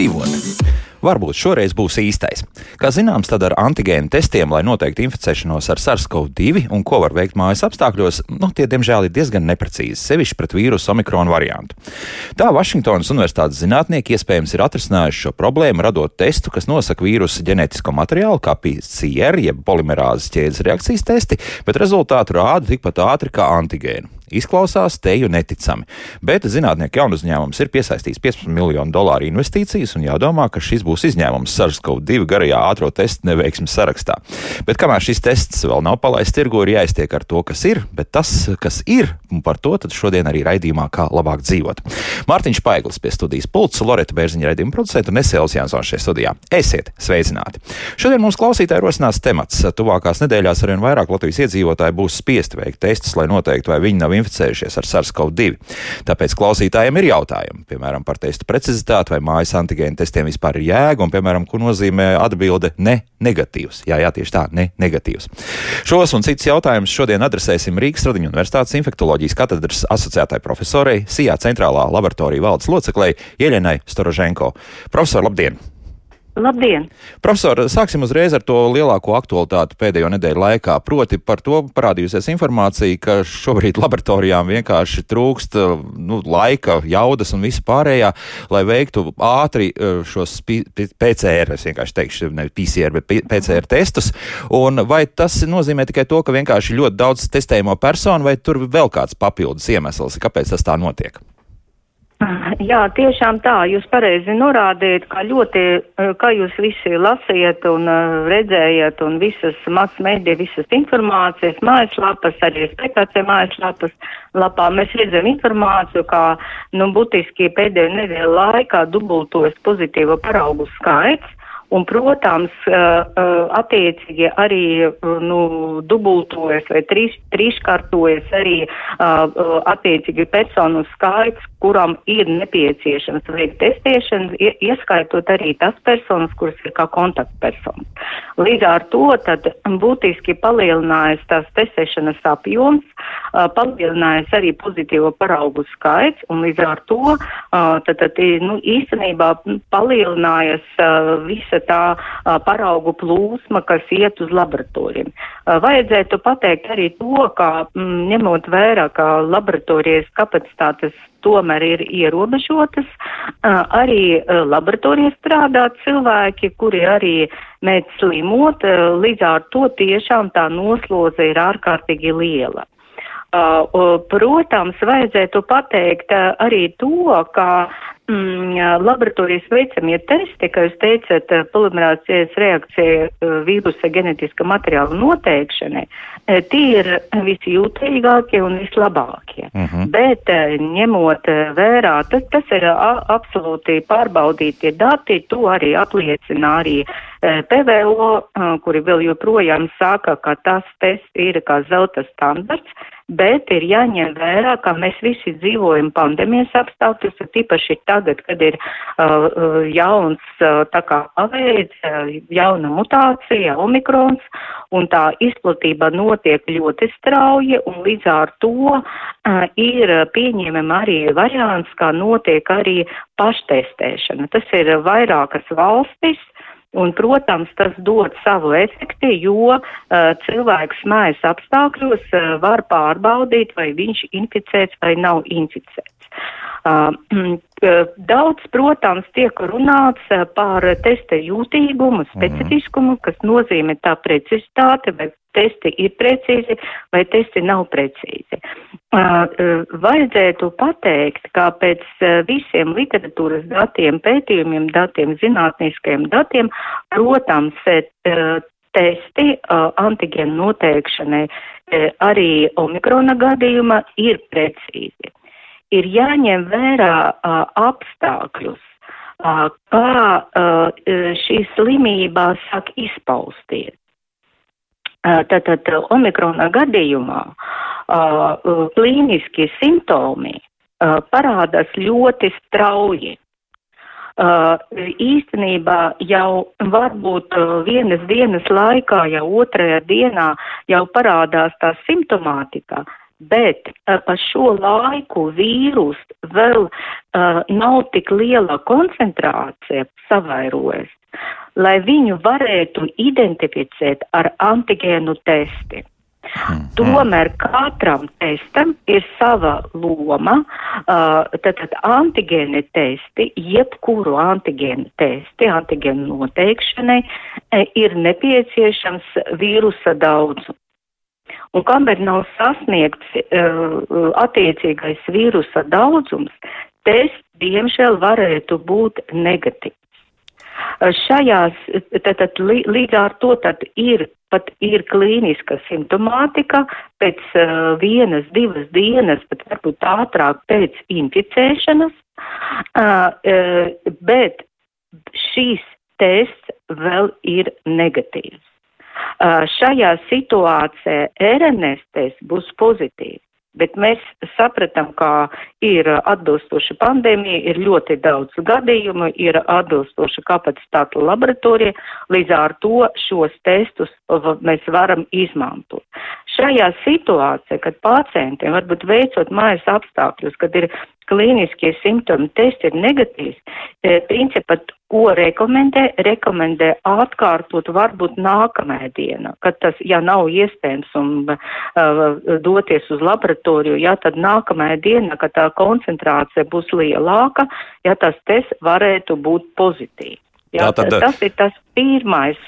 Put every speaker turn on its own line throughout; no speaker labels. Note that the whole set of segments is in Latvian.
Dzīvot? Varbūt šoreiz būs īstais. Kā zināms, tad ar antigēnu testiem, lai noteiktu inficēšanos ar SARS-CoV-2 un ko var veikt mājas apstākļos, nu, tie diemžēl ir diezgan neprecīzi, sevišķi pret vīrusu omikronu variantu. Tā Vašingtonas Universitātes zinātnieki iespējams ir atrisinājuši šo problēmu, radot testu, kas nosaka vīrusu ģenētisko materiālu, kā PCR, jeb polimerāzes ķēdes reakcijas testi, bet rezultātu rāda tikpat ātri kā antigēnu. Izklausās teju neticami, bet zinātnieku jaunu uzņēmums ir piesaistījis 15 miljonu dolāru investīcijas un jādomā, ka šis būs izņēmums SARS-CoV-2 garajā ātrā testu neveiksmes sarakstā. Bet kamēr šis tests vēl nav palaists tirgu, ir jāiztiek ar to, kas ir, bet tas, kas ir, un par to šodien arī raidījumā, kā labāk dzīvot. Mārtiņš Paiglis pie studijas pults, Loreta Bērziņa raidījuma producenta un Nesēls Jansons šajā studijā. Esiet sveicināti! Šodien mums klausītāji rosinās temats. Tuvākās nedēļās arvien vairāk Latvijas iedzīvotāji būs spiesti veikt testus, lai noteiktu, vai viņi nav inficējušies ar SARS-CoV-2. Tāpēc klausītājiem ir jautājumi, piemēram, par testu precizitāti vai mājas antigēnu testiem vispār ir jēga, un, piemēram, ko nozīmē atbilde ne negatīvs. Jā, jā, tieši tā, ne negatīvs. Šos un citus jautājumus šodien adresēsim Rīgas Radiņu Universitātes infektoloģijas katedras asociētai profesorei, SIA centrālā laboratorija valdes loceklei Ieļenai Storoženko. Profesor, labdien!
Labdien!
Profesor, sāksim uzreiz ar to lielāko aktualitāti pēdējo nedēļu laikā. Proti par to parādījusies informācija, ka šobrīd laboratorijām vienkārši trūkst nu, laika, jaudas un visa pārējā, lai veiktu ātri e, šos PCR, es vienkārši teikšu, ne PCR, bet PCR testus. Un vai tas nozīmē tikai to, ka vienkārši ļoti daudz testējumu personu, vai tur vēl kāds papildus iemesls, kāpēc tas tā notiek?
Jā, tiešām tā. Jūs pareizi norādījat, ka ļoti, eh, kā jūs visi lasījat un uh, redzējat un visas mass mēdī, visas informācijas, mājaslapas, arī SPKC mājaslapas lapā mēs redzam informāciju, kā, nu, būtiski pēdējo nedēļu laikā dubultojas pozitīvo paraugu skaits. Un, protams, attiecīgi arī nu, dubultojas vai trīs, trīskārtojas arī attiecīgi personu skaits, kuram ir nepieciešams veikt testēšanu, ieskaitot arī tas personas, kuras ir kā kontaktpersonas. Līdz ar to tad būtiski palielinājas tās testēšanas apjoms, palielinājas arī pozitīvo paraugu skaits, un līdz ar to tad, tad nu, īstenībā palielinājās visa tā paraugu plūsma, kas iet uz laboratoriem. Vajadzētu pateikt arī to, ka mm, ņemot vērā, ka laboratorijas kapacitātes tomēr ir ierobežotas, arī laboratorijā strādā cilvēki, kuri arī mēdz slimot, līdz ar to tiešām tā nosloze ir ārkārtīgi liela. Protams, vajadzētu pateikt arī to, ka mm, laboratorijas veicamie testi, kā jūs teicat, polimerācijas reakcija vīrusa genetiska materiāla noteikšanai, tie ir visjūtīgākie un vislabākie. Uh mhm. -huh. Bet ņemot vērā, tas, tas ir absolūti pārbaudītie dati, to arī apliecina arī PVO, kuri vēl joprojām saka, ka tas tests ir kā zelta standarts bet ir jāņem vērā, ka mēs visi dzīvojam pandēmijas apstākļos, tīpaši tagad, kad ir uh, uh, jauns uh, tā kā paveids, uh, jauna mutācija, omikrons, un tā izplatība notiek ļoti strauji, un līdz ar to uh, ir pieņemama arī variants, kā notiek arī paštestēšana. Tas ir vairākas valstis, Un, protams, tas dod savu efektu, jo uh, cilvēks mājas apstākļos uh, var pārbaudīt, vai viņš inficēts vai nav inficēts. Uh, daudz, protams, tiek runāts par testa jūtīgumu, mhm. specifiskumu, kas nozīmē tā precizitāte, vai testi ir precīzi vai testi nav precīzi. Vajadzētu pateikt, ka pēc visiem literatūras datiem, pētījumiem, datiem, zinātniskajiem datiem, protams, testi antigēnu noteikšanai arī omikrona gadījumā ir precīzi. Ir jāņem vērā apstākļus, kā šī slimība sāk izpausties. Tātad omikrona gadījumā klīniskie simptomi parādās ļoti strauji. Īstenībā jau varbūt vienas dienas laikā, jau otrajā dienā jau parādās tā simptomātika, bet uh, pa šo laiku vīrus vēl uh, nav tik liela koncentrācija savairojas, lai viņu varētu identificēt ar antigēnu testi. Mm. Tomēr katram testam ir sava loma. Uh, tātad antigēni testi, jebkuru antigēnu testi, antigēnu noteikšanai ir nepieciešams vīrusa daudzums. Un kamēr nav sasniegts uh, attiecīgais vīrusa daudzums, tests diemžēl varētu būt negatīvs. Uh, šajās, tātad līdz ar to tad ir pat ir klīniska simptomātika pēc uh, vienas, divas dienas, pat varbūt ātrāk pēc inficēšanas, uh, uh, bet šīs tests vēl ir negatīvs. Šajā situācijā RNS tests būs pozitīvs. Bet mēs sapratām, ka ir atbilstoša pandēmija, ir ļoti daudz gadījumu, ir atbilstoša kapacitāte laboratorija, līdz ar to šos testus mēs varam izmantot. Šajā situācijā, kad pacientiem varbūt veicot mājas apstākļus, kad ir klīniskie simptomi, tests ir negatīvs, e, principā, ko rekomendē, rekomendē atkārtot varbūt nākamajā dienā, kad tas, ja nav iespējams un uh, doties uz laboratoriju, ja tad nākamajā dienā, kad tā koncentrācija būs lielāka, ja tas tests varētu būt pozitīvs. Jā, Tātad, tas ir tas pirmais,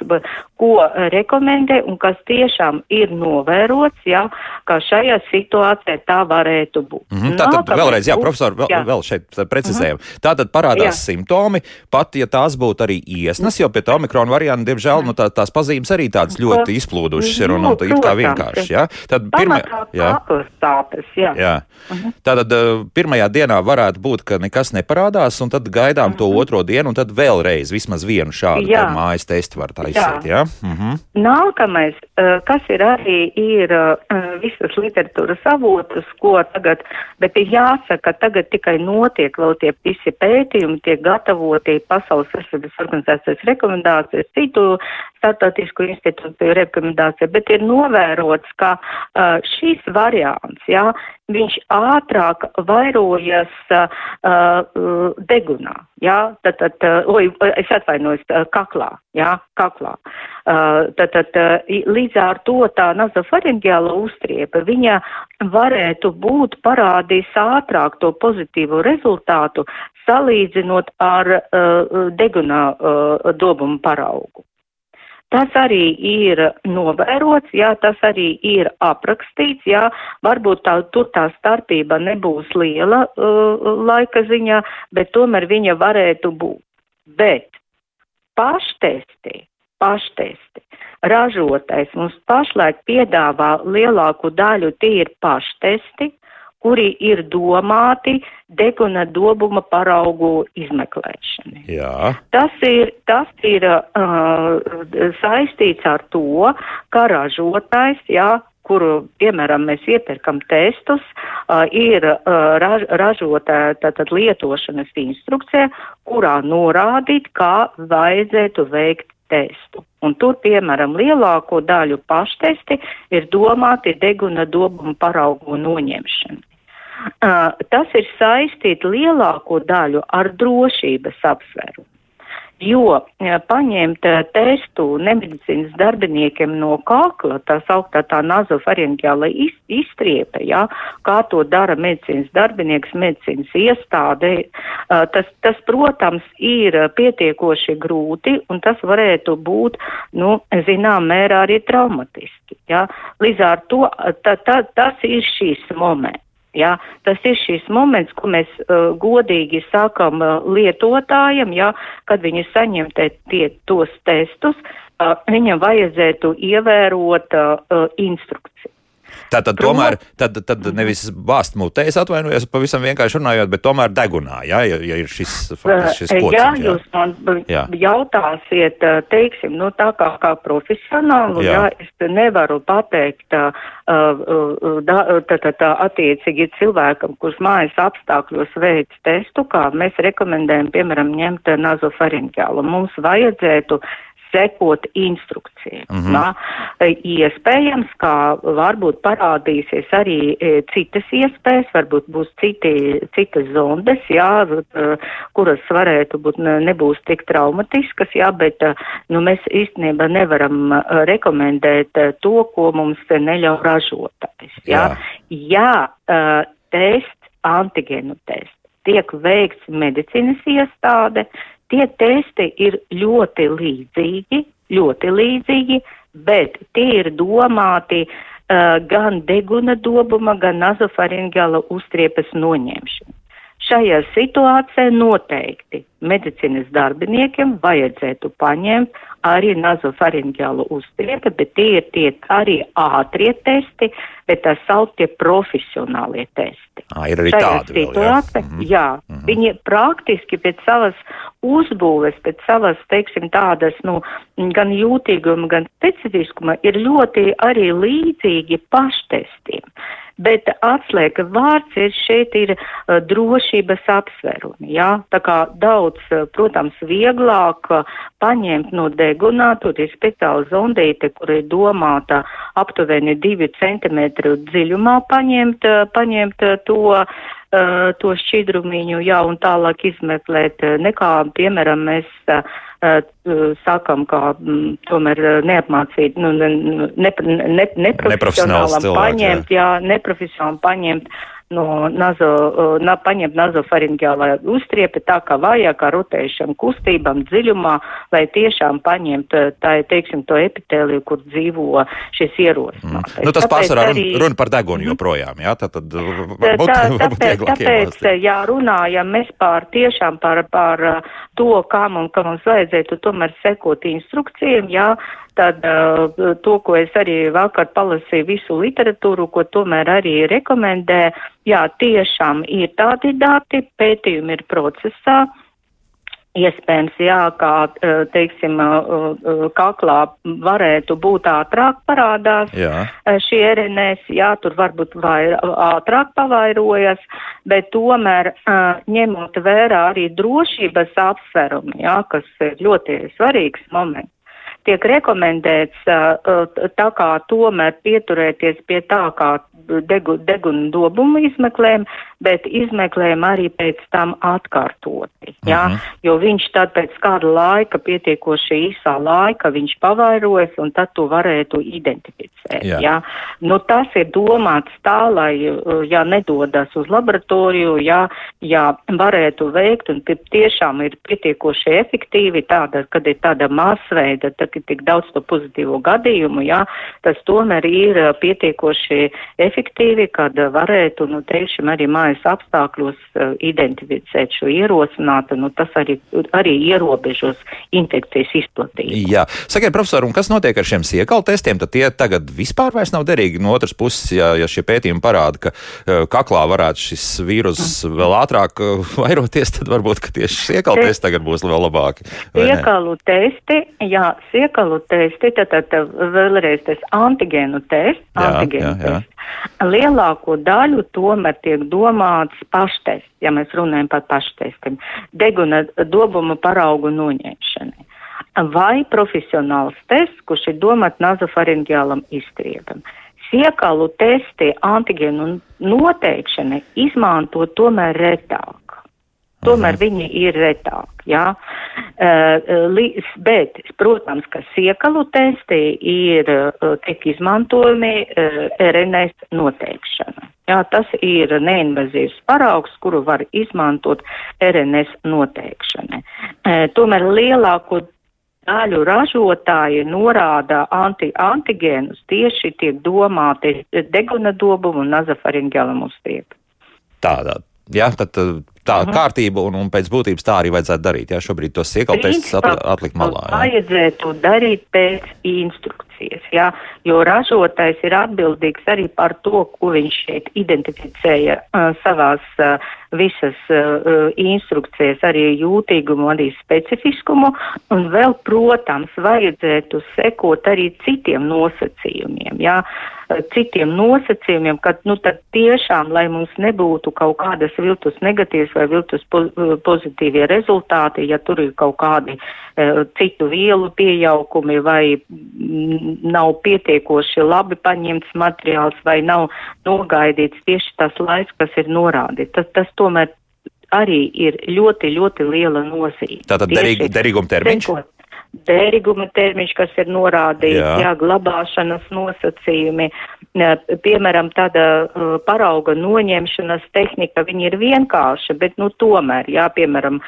ko rekomendē un kas tiešām ir novērots, jā, ka šajā situācijā tā varētu būt.
Mm -hmm, tātad Nākamais vēlreiz, jā, profesor, vēl, jā. vēl šeit precizējam. Mm -hmm. Tātad parādās jā. simptomi, pat ja tās būtu arī iesnas, jo pie tā omikrona varianta, diemžēl, nu, tā, tās pazīmes arī tādas ļoti izplūdušas ir un, un tā it kā vienkārši, jā.
Tad pirmā, jā. Tāpes, jā.
jā. Mm -hmm. Tātad pirmajā dienā varētu būt, ka nekas neparādās, un tad gaidām mm -hmm. to mhm. otro dienu, un tad vēlreiz vismaz vienu šādu mājas testu var taisīt. Jā. Jā? -hmm.
Nākamais, eh, kas ir arī ir eh, visas literatūras avotas, ko tagad, bet ir jāsaka, tagad tikai notiek vēl tie visi pētījumi, tiek gatavoti Pasaules veselības organizācijas rekomendācijas, citu startautisku institūciju rekomendācija, bet ir novērots, ka uh, šīs variants, jā, viņš ātrāk vairojas uh, degunā, jā, tad, tad, oj, es atvainojos, kaklā, jā, kaklā. Uh, tad, tad, līdz ar to tā nazofaringiāla uztriepa, viņa varētu būt parādījis ātrāk to pozitīvo rezultātu, salīdzinot ar uh, degunā uh, dobumu paraugu. Tas arī ir novērots, jā, tas arī ir aprakstīts, jā, varbūt tā, tur tā starpība nebūs liela uh, laika ziņā, bet tomēr viņa varētu būt. Bet paštesti, paštesti, ražotais mums pašlaik piedāvā lielāku daļu, tie ir paštesti, kuri ir domāti deguna dobuma paraugu izmeklēšanai.
Jā.
Tas ir, tas ir uh, saistīts ar to, ka ražotājs, jā, kuru, piemēram, mēs iepirkam testus, uh, ir uh, raž, ražotāja tātad lietošanas instrukcija, kurā norādīt, kā vajadzētu veikt testu. Un tur, piemēram, lielāko daļu paštesti ir domāti deguna dobumu paraugu noņemšana. Tas ir saistīti lielāko daļu ar drošības apsvērumu. Jo paņemt testu nemedicīnas darbiniekiem no kakla, tā sauktā tā nazofaringiāla izstriepe, jā, kā to dara medicīnas darbinieks, medicīnas iestādē, tas, tas, protams, ir pietiekoši grūti un tas varētu būt, nu, zinām, mērā arī traumatiski, jā. Līdz ar to ta, ta, tas ir šīs moments. Ja, tas ir šis moments, ko mēs uh, godīgi sakam uh, lietotājiem, ja, kad viņi saņem te, tie, tos testus, uh, viņam vajadzētu ievērot uh, uh, instrukciju.
Tātad, tomēr, tad, tad nevis bāzt mutē, es atvainojos, pavisam vienkārši runājot, bet tomēr degunā, jā, ja, ja ir šis, šis pociņš.
Jā, jūs man jā. jautāsiet, teiksim, nu tā kā, kā profesionālu, jā. jā, es nevaru pateikt, tā, tā, tā, tā attiecīgi cilvēkam, kurš mājas apstākļos veids testu, kā mēs rekomendējam, piemēram, ņemt nazofaringiālu. Mums vajadzētu sekot instrukcijām. Mm -hmm. Iespējams, ka varbūt parādīsies arī e, citas iespējas, varbūt būs citi, citas zondes, jā, e, kuras varētu būt nebūs tik traumatiskas, jā, bet nu, mēs īstenībā nevaram rekomendēt to, ko mums neļauj ražotājs. Jā, jā. jā tests, antigēnu tests tiek veikts medicīnas iestāde, tie testi ir ļoti līdzīgi, ļoti līdzīgi, bet tie ir domāti uh, gan deguna dobuma, gan nazofaringiala uztriepas noņemšana. Šajā situācijā noteikti medicīnas darbiniekiem vajadzētu paņemt arī nazofaringiālu uztriepi, bet tie ir tie arī ātrie testi, bet tā sauktie profesionālie testi.
À, ir arī
Šajā
tādi vēl, jā.
situācijā,
Mhm.
jā,
Mhm.
viņi praktiski pēc savas uzbūves, pēc savas, teiksim, tādas, nu, gan jūtīguma, gan specifiskuma ir ļoti arī līdzīgi paštestiem. Bet atslēga vārds ir šeit ir uh, drošības apsverumi, jā, tā kā daudz, uh, protams, vieglāk uh, paņemt no degunā, tur ir speciāla zondīte, kur ir domāta aptuveni divi centimetru dziļumā paņemt, uh, paņemt uh, to, uh, to šķidrumiņu, jā, un tālāk izmeklēt, nekā, piemēram, mēs uh, sākam, kā mm, tomēr uh, neapmācīt, nu, ne, ne, ne,
Neprofesionāls
neprofesionālam paņemt, jā, neprofesionāli paņemt no nazo, na, paņemt nazofaringiālā uztriepi tā kā vajag, kā rotējušam kustībām dziļumā, lai tiešām paņemt tā, teiksim, to epitēliju, kur dzīvo šis ierosinātais.
Nu, tas pārsvarā
arī-
runa par degunu joprojām, jā, tad, tad varbūt,
tā,
varbūt
tāpēc, tāpēc, jā, runājam mēs par tiešām par, par to, kā mums, kā mums vajadzētu tomēr sekot instrukcijām, jā, tad uh, to, ko es arī vakar palasīju visu literatūru, ko tomēr arī rekomendē, jā, tiešām ir tādi dati, pētījumi ir procesā. Iespējams, jā, kā, teiksim, kaklā varētu būt ātrāk parādās
Jā.
šie RNS, jā, tur varbūt vair, ātrāk pavairojas, bet tomēr ņemot vērā arī drošības apsverumi, jā, kas ir ļoti svarīgs moments. Tiek rekomendēts tā kā tomēr pieturēties pie tā kā degu, deguna dobumu izmeklējumu, bet izmeklējumu arī pēc tam atkārtoti. Jā,
Mhm.
jo viņš tad pēc kāda laika, pietiekoši īsā laika, viņš pavairojas un tad to varētu identificēt.
Jā.
Jā. Nu, tas ir domāts tā, lai, uh, ja nedodas uz laboratoriju, ja, ja varētu veikt un tie tiešām ir pietiekoši efektīvi tāda, kad ir tāda masveida, tad ir tik daudz to pozitīvo gadījumu, jā, tas tomēr ir uh, pietiekoši efektīvi, kad uh, varētu, nu, teiksim, arī mājas apstākļos uh, identificēt šo ierosinātu, nu, tas arī, arī ierobežos infekcijas izplatību.
Jā, sakiet, profesor, un kas notiek ar šiem siekalu testiem? Tad tie tagad vispār vairs nav derīgi. No otras puses, ja, ja šie pētījumi parāda, ka uh, kaklā varētu šis vīrus vēl ātrāk uh, vairoties, tad varbūt tieši siekalu
Te-
testi tagad būs vēl labāki.
Siekalu testi, jā, siekalu testi, tad, tad vēlreiz tas antigēnu tests,
Jā,
antigēnu
jā, jā.
tests. Lielāko daļu tomēr tiek domāts paštests, ja mēs runājam par paštestiem, deguna dobuma paraugu noņemšanai. Vai profesionāls tests, kurš ir domāts nazofaringiālam izstriebam. Siekalu testi antigēnu noteikšanai izmanto tomēr retāk. Tomēr viņi ir retāki, jā. Uh, li, bet, protams, ka siekalu testi ir, uh, tiek izmantojami RNS noteikšana. Jā, tas ir neinvazīvs paraugs, kuru var izmantot RNS noteikšanai. Tomēr lielāko daļu ražotāji norāda anti, antigēnus tieši tiek domāti deguna dobumu un nazafaringialam uzstriepu.
Tādā. Jā, tad tā
Mhm.
kārtība un, un pēc būtības tā arī vajadzētu darīt. Jā, šobrīd tos atli, atlikt malā. Jā.
Vajadzētu darīt pēc instrukcijām. Nepreciezi, jā, jo ražotājs ir atbildīgs arī par to, ko viņš šeit identificēja uh, savās uh, visas uh, instrukcijas, arī jūtīgumu, arī specifiskumu, un vēl, protams, vajadzētu sekot arī citiem nosacījumiem, jā. Uh, citiem nosacījumiem, ka nu, tiešām, lai mums nebūtu kaut kādas viltus negatīvas vai viltus pozitīvie rezultāti, ja tur ir kaut kādi uh, citu vielu piejaukumi vai nav pietiekoši labi paņemts materiāls vai nav nogaidīts tieši tas laiks, kas ir norādīts. Tas, tas tomēr arī ir ļoti, ļoti liela nozīme.
Tātad derīg, derīguma termiņš? Sekot,
derīguma termiņš, kas ir norādīts, jā. jā, glabāšanas nosacījumi, piemēram, tāda parauga noņemšanas tehnika, viņa ir vienkārša, bet, nu, tomēr, jā, piemēram,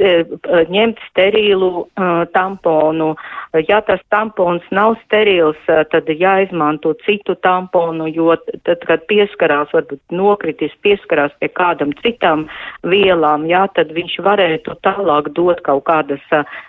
ņemt sterīlu uh, tamponu. Ja tas tampons nav sterils, tad jāizmanto citu tamponu, jo tad, kad pieskarās, varbūt nokritis pieskarās pie kādam citam vielām, jā, tad viņš varētu tālāk dot kaut kādas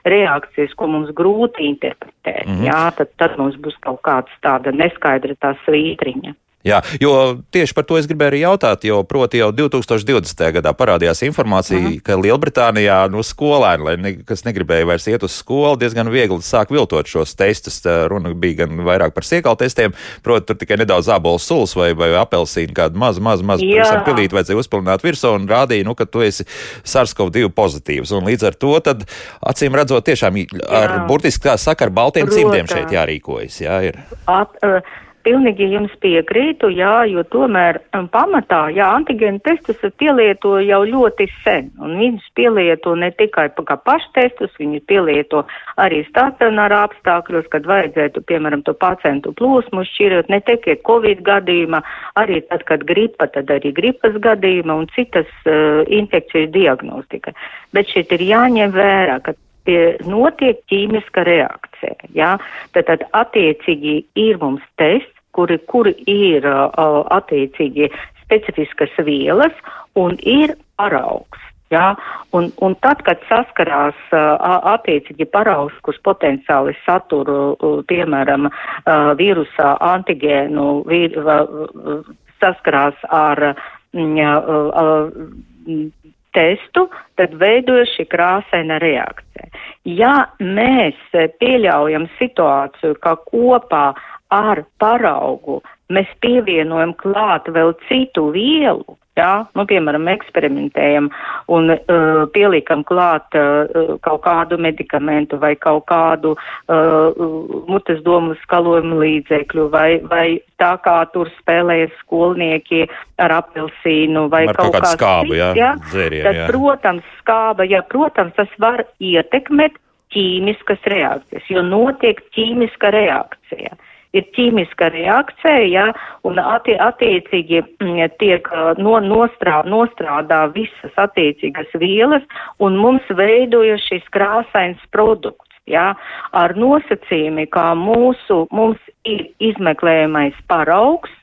reakcijas, ko mums grūti interpretēt. Mm -hmm. Jā, tad, tad mums būs kaut kāds tāda neskaidra tā svītriņa.
Jā, jo tieši par to es gribēju arī jautāt, jo proti jau 2020. gadā parādījās informācija. -huh. ka Lielbritānijā nu, skolēni, ne, kas negribēja vairs iet uz skolu, diezgan viegli sāk viltot šos testus. Runa bija gan vairāk par siekālu testiem, proti, tur tikai nedaudz ābols sulas vai, vai apelsīnu kādu mazu, mazu, mazu pilīti vajadzēja uzpilināt virsū un rādīja, nu, ka tu esi SARS-CoV-2 pozitīvs. Un līdz ar to tad, acīm redzot, tiešām ar jā. burtiski tā saka, ar baltiem cimdiem šeit jārīkojas. Jā, ir.
At, uh, Pilnīgi jums piekrītu, jā, jo tomēr um, pamatā, jā, antigēnu testus pielieto jau ļoti sen, un viņus pielieto ne tikai kā paštestus, viņus pielieto arī stacionāra apstākļos, kad vajadzētu, piemēram, to pacientu plūsmu šķirot, ne tikai Covid gadījumā, arī tad, kad gripa, tad arī gripas gadījumā un citas uh, infekcijas diagnostika. Bet šeit ir jāņem vērā, ka pie notiek ķīmiska reakcija. Ja? Tad, tad attiecīgi ir mums tests, kuri, kuri ir uh, attiecīgi specifiskas vielas un ir paraugs. Ja? Un, un tad, kad saskarās uh, attiecīgi paraugs, kurš potenciāli satur, uh, piemēram, uh, vīrusā antigēnu, vīr, uh, saskarās ar mm, uh, testu, tad veidojas šī krāsaina reakcija. Ja mēs pieļaujam situāciju, ka kopā ar paraugu mēs pievienojam klāt vēl citu vielu, jā, nu, piemēram, eksperimentējam un uh, pieliekam klāt uh, kaut kādu medikamentu vai kaut kādu uh, mutes domu skalojumu līdzekļu vai, vai tā kā tur spēlējas skolnieki ar apelsīnu vai
ar
kaut, kaut
kādu skābu, jā, jā, dzērien,
tad,
jā.
protams, skāba, jā, protams, tas var ietekmēt ķīmiskas reakcijas, jo notiek ķīmiska reakcija. Uh, ir ķīmiska reakcija, ja, un atti, attiecīgi mm, tiek no, nostrā, nostrādā visas attiecīgas vielas, un mums veidojas šis krāsains produkts. Ja, ar nosacījumi, kā mūsu, mums ir izmeklējamais paraugs,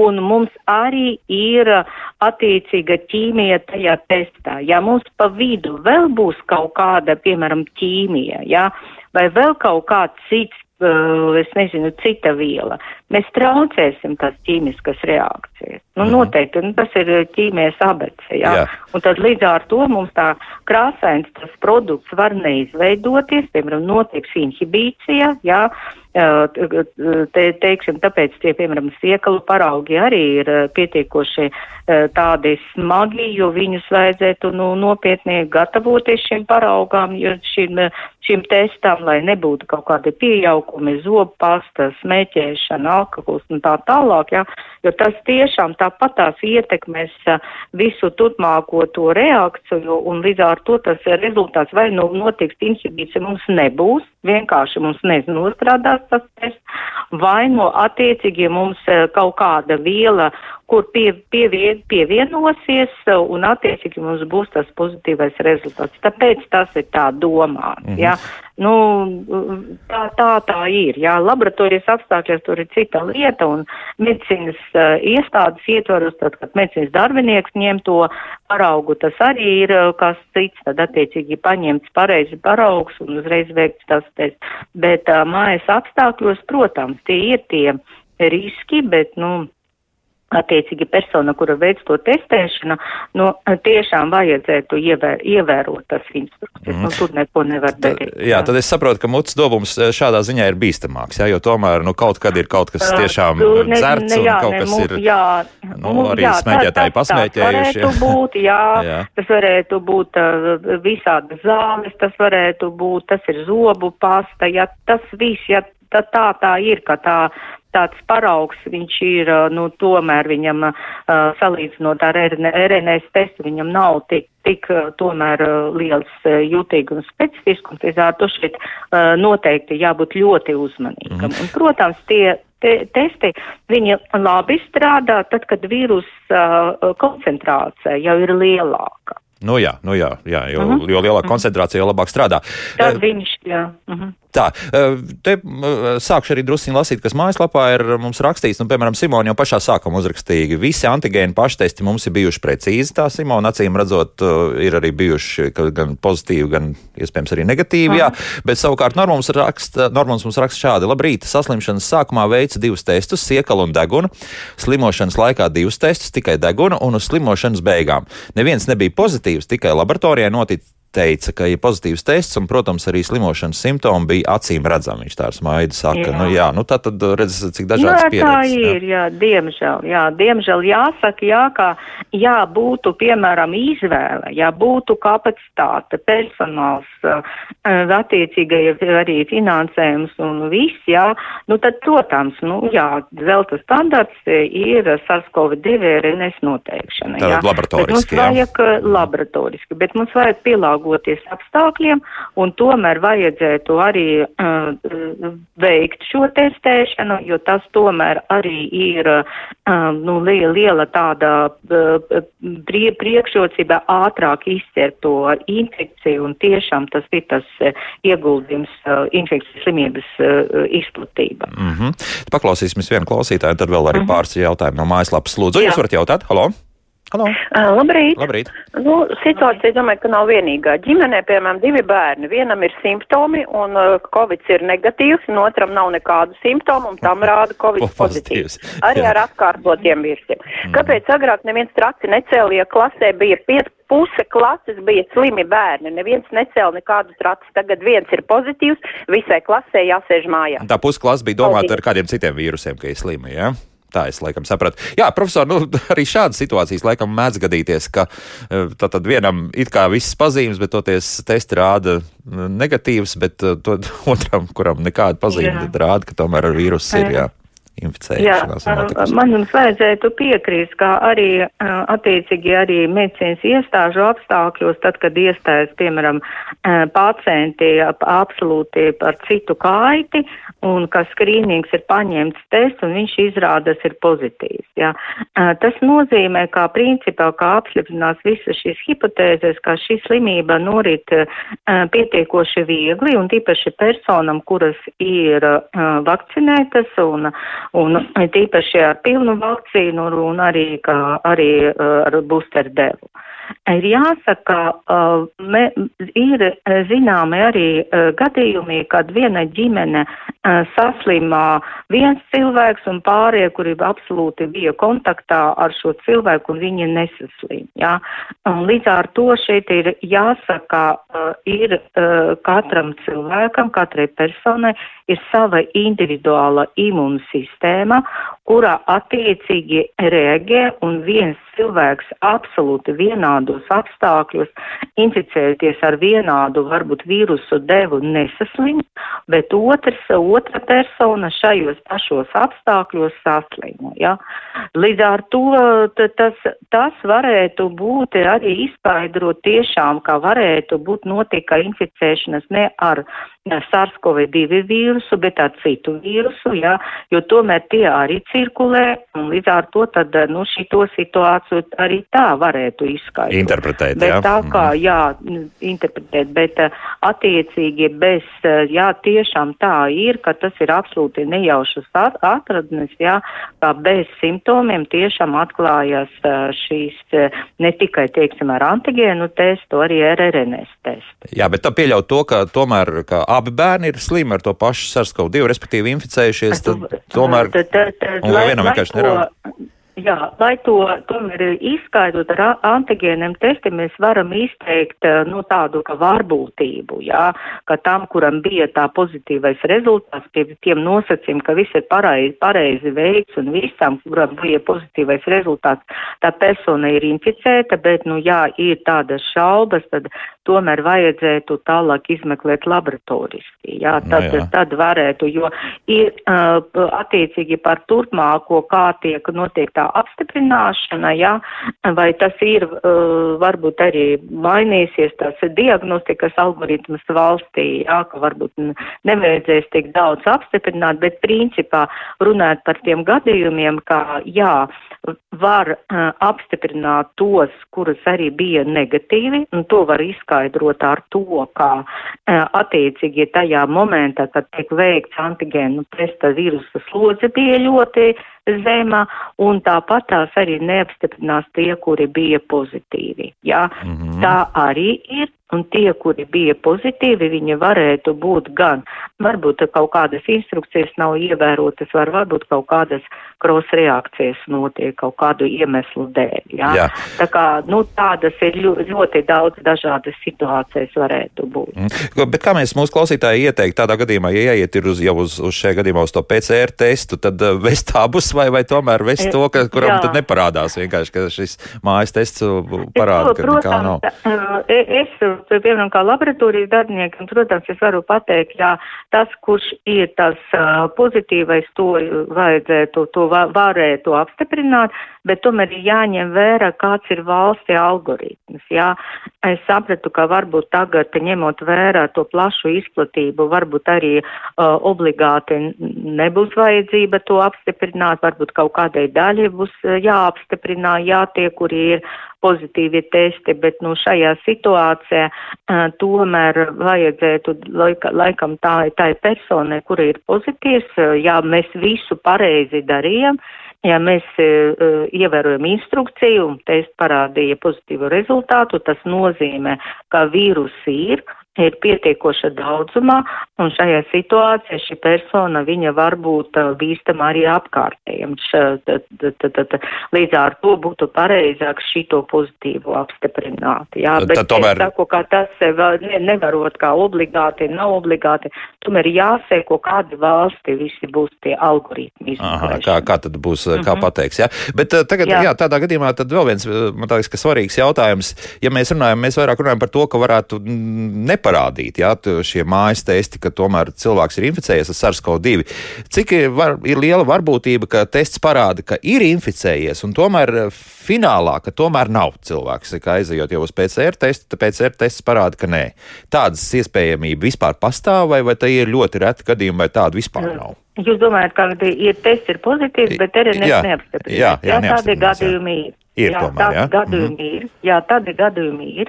un mums arī ir attiecīga ķīmija tajā testā. Ja mums pa vidu vēl būs kaut kāda, piemēram, ķīmija, ja, vai vēl kaut kāds cits es nezinu, cita viela. Mēs traucēsim tās ķīmiskas reakcijas. Nu, mm. noteikti, nu, tas ir ķīmijas abece, jā? jā. Un tad līdz ar to mums tā krāsains tas produkts var neizveidoties, piemēram, notiks inhibīcija, jā, te, teiksim, tāpēc tie, piemēram, siekalu paraugi arī ir pietiekoši tādi smagi, jo viņus vajadzētu, nu, nopietni gatavoties šiem paraugām, jo šim, šim testam, lai nebūtu kaut kādi piejaukumi, zobpasta, smēķēšana, alkohols un tā tālāk, jā, jo tas tiešām tāpat tās ietekmēs visu turpmāko to reakciju un līdz ar to tas rezultāts vai nu notiks inhibīcija mums nebūs, vienkārši mums nezinostrādās tas tests, vai no attiecīgi mums eh, kaut kāda viela kur pie, pievien, pievienosies un attiecīgi mums būs tas pozitīvais rezultāts. Tāpēc tas ir tā domā. Mm -hmm. ja? Nu, tā, tā tā ir. Jā, laboratorijas apstākļos tur ir cita lieta un medicīnas uh, iestādes ietvaros, tad, kad medicīnas darbinieks ņem to paraugu, tas arī ir uh, kas cits, tad attiecīgi paņemts pareizi paraugs un uzreiz veikts tas tests. Bet uh, mājas apstākļos, protams, tie ir tie riski, bet, nu, attiecīgi persona, kura veic to testēšanu, nu, tiešām vajadzētu ievēr, ievērot tas instrukcijas. Mm. Nu, tur neko nevar darīt.
Jā, tad es saprotu, ka mutes dobums eh, šādā ziņā ir bīstamāks, jā, jo tomēr, nu, kaut kad ir kaut kas tiešām ne, dzerts ne, jā, un kaut ne, kas ir, jā, nu, arī jā, smēķētāji pasmēķējuši.
Tas varētu būt, jā, jā, tas varētu būt uh, visādas zāles, tas varētu būt, tas ir zobu pasta, ja tas viss, ja tā tā, tā ir, ka tā tāds paraugs, viņš ir, nu, tomēr viņam salīdzinot ar RNS testu, viņam nav tik, tik tomēr liels jūtīgi un specifisks, un līdz ar to šeit noteikti jābūt ļoti uzmanīgam. Mm. Un, protams, tie te, testi, viņi labi strādā tad, kad vīrusa koncentrācija jau ir lielāka.
Nu jā, nu jā, jā jo, uh mhm. -huh. jo lielāka koncentrācija, jo labāk strādā.
Tad viņš, jā. Uh mhm. -huh.
Tā, te sākšu arī druskuļi lasīt, kas mājaslapā ir mums rakstīts. Nu, piemēram, Simona jau pašā sākumā uzrakstīja, visi antigēnu paštesti mums ir bijuši precīzi. Tā Simona acīm redzot, ir arī bijuši gan pozitīvi, gan iespējams arī negatīvi. Jā. Bet savukārt Normons raksta, Normons mums raksta šādi: Labrīt, saslimšanas sākumā veica divus testus, siekalu un degunu. Slimošanas laikā divus testus, tikai degunu un uz slimošanas beigām. Neviens nebija pozitīvs, tikai laboratorijā notic, teica, ka ir pozitīvs tests, un, protams, arī slimošanas simptomi bija acīm redzami. Viņš tā ar smaidu saka, jā. nu jā, nu tā tad redz, cik dažādas
jā, pieredzes. Tā ir, jā. jā, diemžēl, jā, diemžēl jāsaka, jā, ka, jā, būtu, piemēram, izvēle, jā, būtu kapacitāte, personāls, attiecīgai arī finansējums un viss, jā, nu tad, protams, nu jā, zelta standarts ir SARS-CoV-2 RNS noteikšana, jā.
Laboratoriski, bet mums
vajag jā. laboratoriski, bet mums vajag pielāgot pielāgoties apstākļiem, un tomēr vajadzētu arī uh, veikt šo testēšanu, jo tas tomēr arī ir uh, nu, liela, liela tāda uh, prie, priekšrocība ātrāk izcert to infekciju, un tiešām tas ir tas ieguldījums infekcijas slimības izplatība.
Mm -hmm. Paklausīsimies vienu klausītāju, tad vēl arī mm -hmm. pāris jautājumu no mājaslapas. Lūdzu, Jā. jūs varat jautāt? Halo!
Halo. Labrīt.
labrīt.
Nu, situācija, domāju, ka nav vienīgā. Ģimenē, piemēram, divi bērni. Vienam ir simptomi un uh, covid ir negatīvs, un otram nav nekādu simptomu, un tam rāda covid pozitīvs. Arī Jā. ar atkārtotiem virsiem. Mm. Kāpēc agrāk neviens traci necēlīja klasē, bija piec, puse klases bija slimi bērni, neviens necēla nekādu traci. Tagad viens ir pozitīvs, visai klasē jāsēž mājās.
Tā pusklasa bija domāta ar kādiem citiem vīrusiem, ka ir slimi, jā? Ja? Tā es laikam sapratu. Jā, profesor, nu, arī šādas situācijas laikam mēdz gadīties, ka e, tad vienam it kā viss pazīmes, bet toties testi rāda negatīvs, bet e, to otram, kuram nekāda pazīme, rāda, ka tomēr ar vīrusu ir. Jā inficēšanās.
Jā, man jums vajadzētu piekrīst, ka arī attiecīgi arī medicīnas iestāžu apstākļos, tad, kad iestājas, piemēram, pacienti absolūti par citu kaiti un ka skrīnings ir paņemts tests un viņš izrādas ir pozitīvs. Jā. Tas nozīmē, ka principā, kā apsliprinās visas šīs hipotēzes, ka šī slimība norit pietiekoši viegli un tīpaši personam, kuras ir vakcinētas un un tīpaši ar pilnu vakcīnu un arī, kā, arī uh, ar booster devu. Ir jāsaka, me, ir zināmi arī gadījumi, kad viena ģimene saslimā viens cilvēks un pārējie, kuri absolūti bija kontaktā ar šo cilvēku un viņi nesaslim. Ja? Un līdz ar to šeit ir jāsaka, ir katram cilvēkam, katrai personai ir sava individuāla imūnsistēma, kurā attiecīgi reaģē un viens cilvēks absolūti vienādos apstākļos inficēties ar vienādu varbūt vīrusu devu nesaslim, bet otrs, otra persona šajos pašos apstākļos saslima. Ja? Līdz ar to tas, tas varētu būt arī izskaidrot tiešām, ka varētu būt notika inficēšanas ne ar SARS-CoV-2 vīrusu, bet ar citu vīrusu, jā, jo tomēr tie arī cirkulē, un līdz ar to tad, nu, šito situāciju arī tā varētu izskaidrot.
Interpretēt,
bet
jā.
tā kā,
Mhm.
jā, interpretēt, bet attiecīgi bez, jā, tiešām tā ir, ka tas ir absolūti nejaušas atradnes, jā, kā bez simptomiem tiešām atklājas šīs ne tikai, teiksim, ar antigēnu testu, arī ar RNS testu.
Jā, bet tā pieļaut to, ka tomēr ka abi bērni ir slimi ar to pašu SARS-CoV-2, respektīvi inficējušies, tad tomēr,
tad, tad, tad,
un vai vienam vienkārši nerāda.
Jā, lai to tomēr izskaidrot ar antigēniem testiem, mēs varam izteikt nu, tādu kā varbūtību, jā, ka tam, kuram bija tā pozitīvais rezultāts, pie tiem nosacījumiem, ka viss ir pareizi, pareizi veikts un visam, kuram bija pozitīvais rezultāts, tā persona ir inficēta, bet, nu, jā, ir tādas šaubas, tad tomēr vajadzētu tālāk izmeklēt laboratoriski, jā, tad,
Nu, jā.
tad varētu, jo ir uh, attiecīgi par turpmāko, kā tiek notiek tā apstiprināšana, jā, vai tas ir uh, varbūt arī mainīsies tas diagnostikas algoritms valstī, jā, ka varbūt nevajadzēs tik daudz apstiprināt, bet principā runāt par tiem gadījumiem, ka jā, var uh, apstiprināt tos, kurus arī bija negatīvi, un to var izskaidrot ar to, ka uh, attiecīgi tajā momentā, kad tiek veikts antigēnu testa vīrusa slodze bija ļoti zema, un tāpat tās arī neapstiprinās tie, kuri bija pozitīvi. Jā, mm -hmm. tā arī ir. Un tie, kuri bija pozitīvi, viņi varētu būt gan, varbūt kaut kādas instrukcijas nav ievērotas, var varbūt kaut kādas kros reakcijas notiek kaut kādu iemeslu dēļ. Jā?
Jā.
Tā kā, nu, tādas ir ļo- ļoti daudz dažādas situācijas varētu būt.
Mm. Bet kā mēs mūsu klausītāji ieteikt tādā gadījumā, ja ieiet ir uz, jau uz, uz šajā gadījumā uz to PCR testu, tad uh, vest abus vai, vai tomēr vest to, ka, kuram
Jā.
tad neparādās vienkārši, ka šis mājas tests uh, parāda, ka nekā nav.
Protams, es, piemēram, kā laboratorijas darbiniekam, protams, es varu pateikt, jā, tas, kurš ir tas uh, pozitīvais, to vajadzētu, to va varētu apstiprināt, bet tomēr ir jāņem vērā, kāds ir valsti algoritms. Jā. Es sapratu, ka varbūt tagad, ņemot vērā to plašu izplatību, varbūt arī uh, obligāti nebūs vajadzība to apstiprināt, varbūt kaut kādai daļai būs uh, jāapstiprinā, jā, tie, kuri ir pozitīvi testi, bet nu, šajā situācijā uh, tomēr vajadzētu laika, laikam tā, tai personai, kura ir pozitīvs, uh, jā, mēs visu pareizi darījām, Ja mēs uh, ievērojam instrukciju un tests parādīja pozitīvu rezultātu, tas nozīmē, ka vīrusi ir, ir pietiekoša daudzumā, un šajā situācijā šī persona, viņa var būt uh, bīstama arī apkārtējiem. Līdz ar to būtu pareizāk šito pozitīvu apstiprināt. Jā, bet
tad tomēr-
es saku, ka tas eh, ne, nevarot kā obligāti, nav obligāti, tomēr jāseko, kādi valsti visi būs tie algoritmi.
Aha, kā, kā tad būs, mm -hmm. kā
Mhm.
pateiks. Ja? Bet uh, tagad, jā.
Jā.
jā, tādā gadījumā tad vēl viens, man liekas, ka svarīgs jautājums, ja mēs runājam, mēs vairāk runājam par to, ka varētu mm, neparādīt, jā, šie mājas testi, ka tomēr cilvēks ir inficējies ar SARS-CoV-2. Cik ir, var, ir liela varbūtība, ka tests parāda, ka ir inficējies, un tomēr uh, finālā, ka tomēr nav cilvēks, ka aizejot jau uz PCR testu, tad PCR tests parāda, ka nē. Tādas iespējamība vispār pastāv, vai, vai tā ir ļoti reta gadījuma, vai tāda vispār nav?
Jūs domājat, ka ir tests ir pozitīvs, bet RNS
Jā,
neapstiprinās?
jā, jā,
tādi
neapstiprinās, jā.
gadījumi ir.
Ir
jā,
tomēr,
tādi
jā?
gadījumi
Mhm.
ir. Jā, tādi gadījumi ir.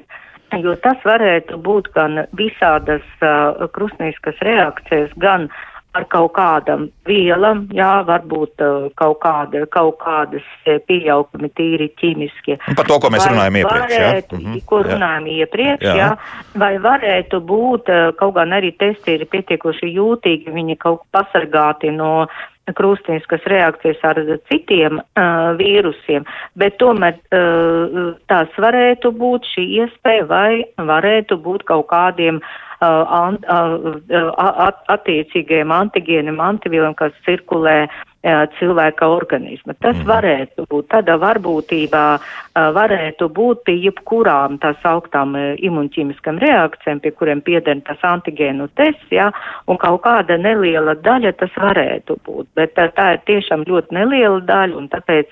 Jo tas varētu būt gan visādas uh, krusnīskas reakcijas, gan ar kaut kādam vielam, jā, varbūt uh, kaut, kāda, kaut kādas eh, pieaugumi tīri ķīmiskie.
Un par to, ko mēs
Vai
runājam iepriekš. jā?
Varētu,
Mhm,
ko
jā.
runājam iepriekš,
Jā.
jā. Vai varētu būt, eh, kaut gan arī testi ir pietiekoši jūtīgi, viņi kaut pasargāti no krūstīniskas reakcijas ar citiem uh, vīrusiem, bet tomēr uh, tās varētu būt šī iespēja vai varētu būt kaut kādiem uh, an, uh, at, attiecīgiem antigēniem, antivīliem, kas cirkulē uh, cilvēka organisma. Tas
Mhm.
varētu būt. Tādā varbūtībā varētu būt pie jebkurām tās augtām imunķīmiskām reakcijām, pie kuriem pieder tas antigēnu tests, jā, un kaut kāda neliela daļa tas varētu būt. Bet uh, tā ir tiešām ļoti neliela daļa, un tāpēc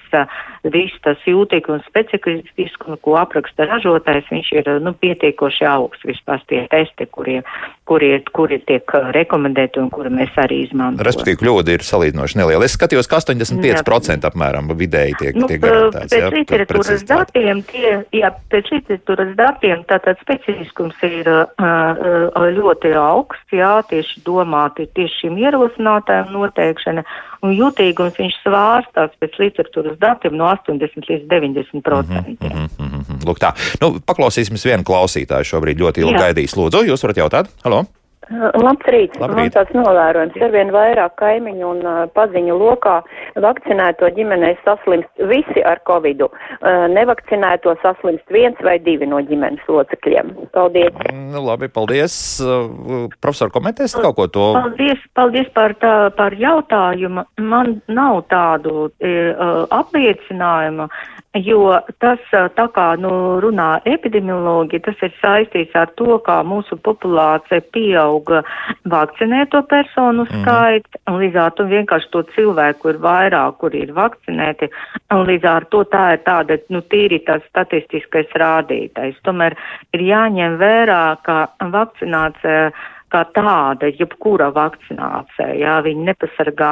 viss tas jūtīgi un specifisks, ko apraksta ražotājs, viņš ir nu, pietiekoši augsts vispār tie testi, kuriem kuri, kuri tiek rekomendēti un kuri mēs arī izmantojam.
Respektīvi, kļūda ir salīdzinoši neliela. Es skatījos, ka 85% apmēram vidēji tiek, nu, tiek garantēts.
Pēc literatūras datiem, tie, jā, pēc literatūras datiem tātad specifiskums ir uh, ļoti augsts, jā, tieši domāti tieši šim ierosinātājiem noteikšana, un jutīgums viņš svārstās pēc literatūras datiem no 80 līdz 90 procentiem. Mm -hmm, mm
-hmm. Lūk tā, nu, paklausīsimies vienu klausītāju šobrīd ļoti ilgi gaidījis. Lūdzu, jūs varat jautāt? Halo!
Labdien! Man tāds novērojums ir vien vairāk kaimiņu un uh, paziņu lokā vakcinēto ģimenei saslimst visi ar covidu. Uh, nevakcinēto saslimst viens vai divi no ģimenes locekļiem. Paldies!
Nu, labi, paldies. Uh, profesor, komentēs kaut ko to?
Paldies, paldies par, tā, par jautājumu. Man nav tādu uh, apliecinājumu, jo tas, tā kā nu, runā epidemiologi, tas ir saistīts ar to, kā mūsu populācija pieauga vakcinēto personu mhm. skaits, mm. un līdz ar to vienkārši to cilvēku ir vairāk, kuri ir vakcinēti, un līdz ar to tā ir tāda, nu, tīri tas statistiskais rādītais. Tomēr ir jāņem vērā, ka vakcinācija kā tāda, jebkura vakcinācija, jā, viņi nepasargā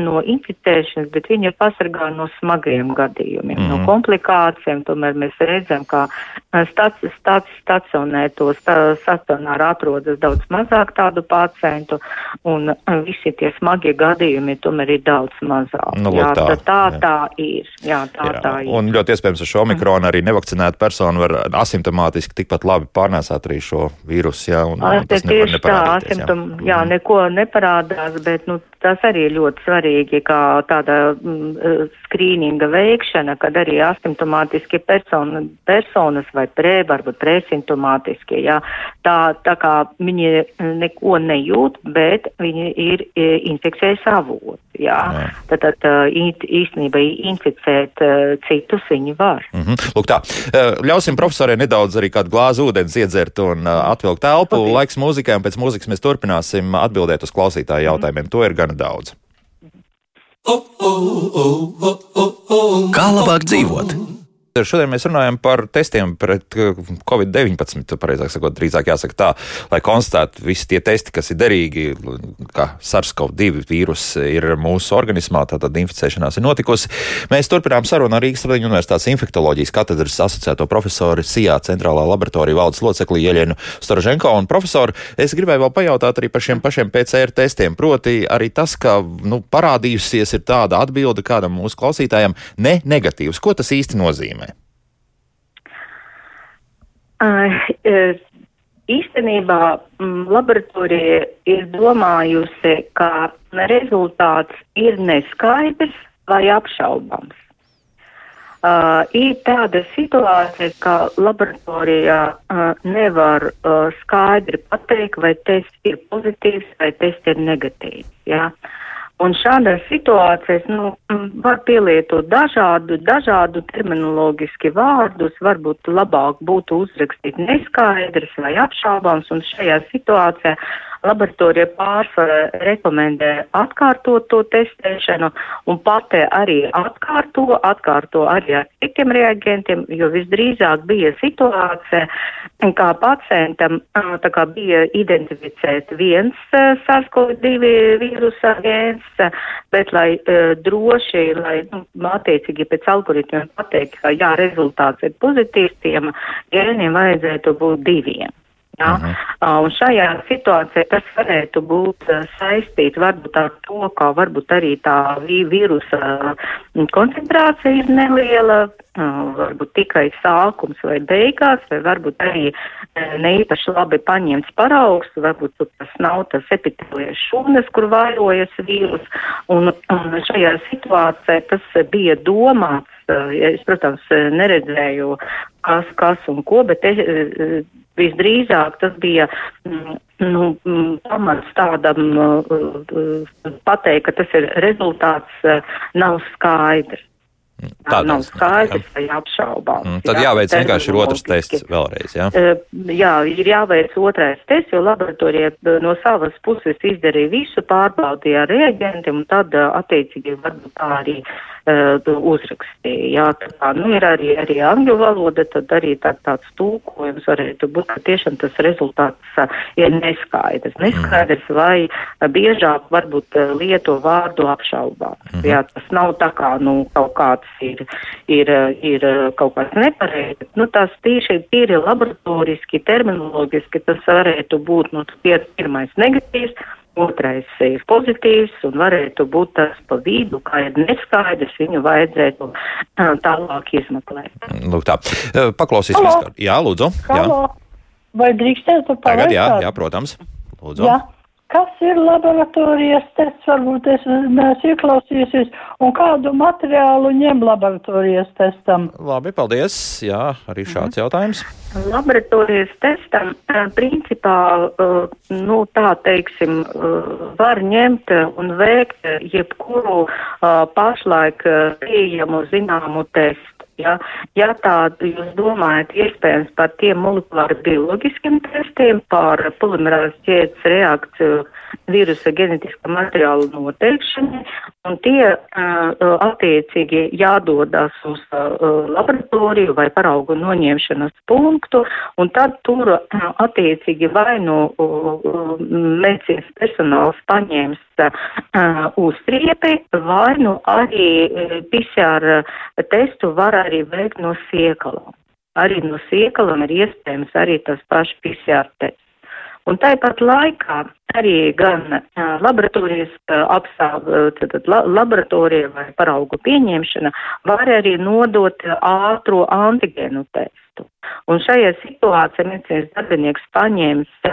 no inficēšanas, bet viņi pasargā no smagiem gadījumiem, mm. no mhm. komplikācijām. Tomēr mēs redzam, ka stāc, stāc, stacionēto sta, stacionāri atrodas daudz mazāk tādu pacientu, un visi tie smagie gadījumi tomēr ir daudz mazāk. Nu, jā, tā, tā, jā. tā ir. Jā, tā, jā. tā ir.
Un ļoti iespējams, ar šo omikronu arī nevakcinēta persona var asimptomātiski tikpat labi pārnēsāt arī šo vīrusu. Jā, un, un tas nevar neparādīt
asimptom, jā. jā, mhm. neko neparādās, bet, nu, tas arī ir ļoti svarīgi, kā tāda mm, eh, skrīninga veikšana, kad arī asimptomātiski persona, personas vai prē, varbūt presimptomātiski, jā, tā, tā kā viņi neko nejūt, bet viņi ir eh, infekcijas avots, jā. jā. Tad, tad eh, īstenībā inficēt citus viņi var.
Mm -hmm. Lūk tā, ļausim profesorē nedaudz arī kādu glāzi ūdens iedzert un atvilkt telpu, laiks mūzikai un pēc mūzikas mūzikas mēs turpināsim atbildēt uz klausītāju jautājumiem. To ir gana daudz. Kā labāk dzīvot? Šodien mēs runājam par testiem pret uh, Covid-19. Pareizāk sakot, drīzāk jāsaka tā, lai konstatētu visi tie testi, kas ir derīgi, ka SARS-CoV-2 vīrus ir mūsu organismā, tātad inficēšanās ir notikusi. Mēs turpinām sarunu ar Rīgas Tradiņu Universitātes infektoloģijas katedras asociēto profesoru SIA centrālā laboratorija valdes locekli Ieļenu Storoženko un profesoru. Es gribēju vēl pajautāt arī par šiem pašiem PCR testiem, proti arī tas, ka nu, parādījusies ir tāda atbilde kādam mūsu klausītājam ne negatīvs. Ko tas īsti nozīmē?
Uh, īstenībā mm, laboratorija ir domājusi, ka rezultāts ir neskaidrs vai apšaubams. Uh, ir tāda situācija, ka laboratorijā uh, nevar uh, skaidri pateikt, vai tests ir pozitīvs vai tests ir negatīvs. Ja? Uh, Un šādās situācijās nu, var pielietot dažādu, dažādu terminologiski vārdus, varbūt labāk būtu uzrakstīt neskaidrs vai apšaubāms, un šajā situācijā Laboratorija pārsvarā rekomendē atkārtot to testēšanu un patē arī atkārto, atkārto arī ar citiem reaģentiem, jo visdrīzāk bija situācija, kā pacientam tā kā bija identificēt viens SARS-CoV-2 vīrusa gēns, bet lai droši, lai nu, attiecīgi pēc algoritmiem pateikt, ka jā, rezultāts ir pozitīvs, tiem gēniem vajadzētu būt diviem. Ja? Uh -huh. uh, un šajā situācijā tas varētu būt saistīts varbūt ar to, ka varbūt arī tā vīrusa koncentrācija ir neliela, varbūt tikai sākums vai beigās, vai varbūt arī neīpaši labi paņemts paraugs, varbūt tas nav tas epitelijas šūnas, kur vairojas vīrus, un, un šajā situācijā tas bija domāts. Uh, es, protams, neredzēju, kas, kas un ko, bet es, visdrīzāk tas bija mm, nu, mm, pamats tādam pateikt, ka tas ir rezultāts nav skaidrs. Tādā nav skaidrs vai apšaubāms.
Mm, tad jā, jāveic vienkārši ir otrs tests vēlreiz, jā?
Jā, ir jāveic otrais tests, jo laboratorija no savas puses izdarīja visu, pārbaudīja ar reaģentiem, un tad attiecīgi varbūt tā arī uh, uzrakstīja. Jā, tā kā, nu, ir arī, arī angļu valoda, tad arī tā, tāds tūkojums varētu būt, ka tiešām tas rezultāts uh, ir neskaidrs. Neskaidrs vai uh, biežāk varbūt lieto vārdu apšaubā. Mm. Jā, tas nav tā kā, nu, kaut kāds ir, ir, ir kaut kāds nepareizs. Nu, tas tieši tīri laboratoriski, terminologiski tas varētu būt, nu, pirmais negatīvs otrais ir pozitīvs un varētu būt tas pa vidu, kā ir neskaidrs, viņu vajadzētu tālāk izmeklēt.
Lūk tā, paklausīsimies. Jā, lūdzu.
Halo. Jā. Vai drīkstētu pavaicāt?
Tagad, jā, jā, protams. Lūdzu.
Jā. Kas ir laboratorijas tests? Varbūt es neesmu ieklausījusies. Un kādu materiālu ņem laboratorijas testam?
Labi, paldies. Jā, arī šāds mhm. jautājums.
Laboratorijas testam principā, nu tā teiksim, var ņemt un veikt jebkuru pašlaik pieejamu zināmu testu. Ja, ja tādu jūs domājat iespējams par tiem molekulāri bioloģiskiem testiem, par polimerāzes ķēdes reakciju vīrusa genetiskā materiāla noteikšanai, un tie uh, attiecīgi jādodas uz uh, laboratoriju vai paraugu noņemšanas punktu, un tad tur uh, attiecīgi vai nu uh, medicīnas personāls paņēms uh, uztriepi, vai nu arī PCR testu var arī veikt no siekalām. Arī no siekalām ir iespējams arī tas pašs PCR tests. Un tāpat laikā arī gan laboratorijas tad la, laboratorija vai paraugu pieņemšana var arī nodot ātro antigēnu testu. Un šajā situācijā medicīnas darbinieks paņēmis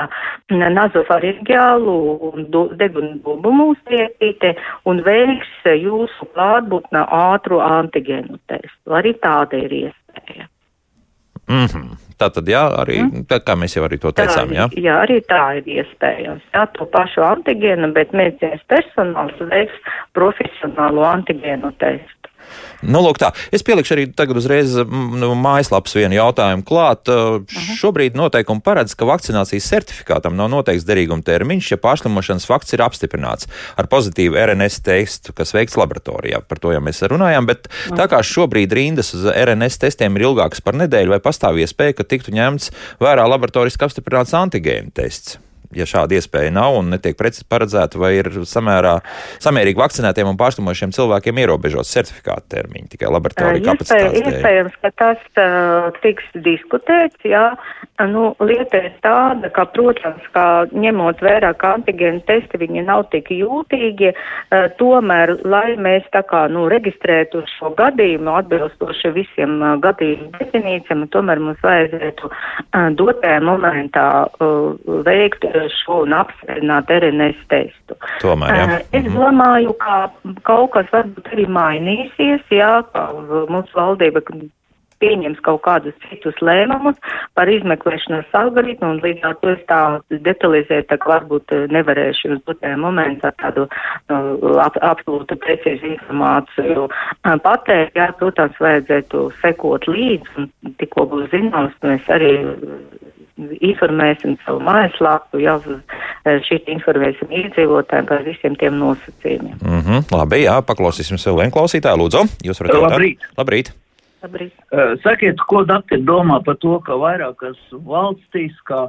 nazofaringiālu un degunu bubumu uzriepīte un veiks jūsu klātbūtnē ātro antigēnu testu. Arī tāda ir iespēja.
Mm -hmm. Tā tad, jā, arī, mm. tā kā mēs jau arī to teicām, jā?
Jā, arī tā ir iespējams. Jā, to pašu antigēnu, bet medicīnas personāls veiks profesionālo antigēnu testu.
Nu, lūk, tā. Es pielikšu arī tagad uzreiz nu, mājaslapas vienu jautājumu klāt. Aha. Šobrīd noteikumi paredz, ka vakcinācijas certifikātam nav noteikts derīguma termiņš, ja pārslimošanas fakts ir apstiprināts ar pozitīvu RNS testu, kas veikts laboratorijā. Par to jau mēs runājām, bet Aha. tā kā šobrīd rindas uz RNS testiem ir ilgākas par nedēļu, vai pastāv iespēja, ka tiktu ņemts vērā laboratoriski apstiprināts antigēnu tests? Ja šāda iespēja nav un netiek paredzēta, vai ir samērā samērīgi vakcinētiem un pārslimošiem cilvēkiem ierobežots certifikāta termiņi tikai laboratorija kapacitātes
dēļ? Iespējams, ka tas uh, tiks diskutēts, jā. Nu, lieta ir tāda, ka, protams, ka ņemot vērā, ka antigēnu testi viņi nav tik jūtīgi, uh, tomēr, lai mēs tā kā, nu, reģistrētu šo gadījumu atbilstoši visiem uh, gadījumu definīcijām, tomēr mums vajadzētu uh, dotajā momentā uh, veikt šo un apstiprināt RNS testu.
Tomēr, jā.
Es mhm. domāju, ka kaut kas varbūt arī mainīsies, jā, ka mūsu valdība pieņems kaut kādus citus lēmumus par izmeklēšanas algoritmu, un līdz ar to es tā detalizēt, tā varbūt nevarēšu uz dotajā momentā tādu nu, ap, absolūtu precīzu informāciju pateikt. Jā, protams, vajadzētu sekot līdzi, un tikko būs zināms, mēs arī informēsim savu mājaslapu, jau eh, šī informēsim iedzīvotājiem par visiem tiem nosacījumiem.
Mm -hmm, labi, jā, paklausīsim sev vien klausītāju, lūdzu. Jūs varat jautāt?
Labrīt.
Labrīt.
Labrīt.
Uh, sakiet, ko dakti domā par to, ka vairākas valstīs, kā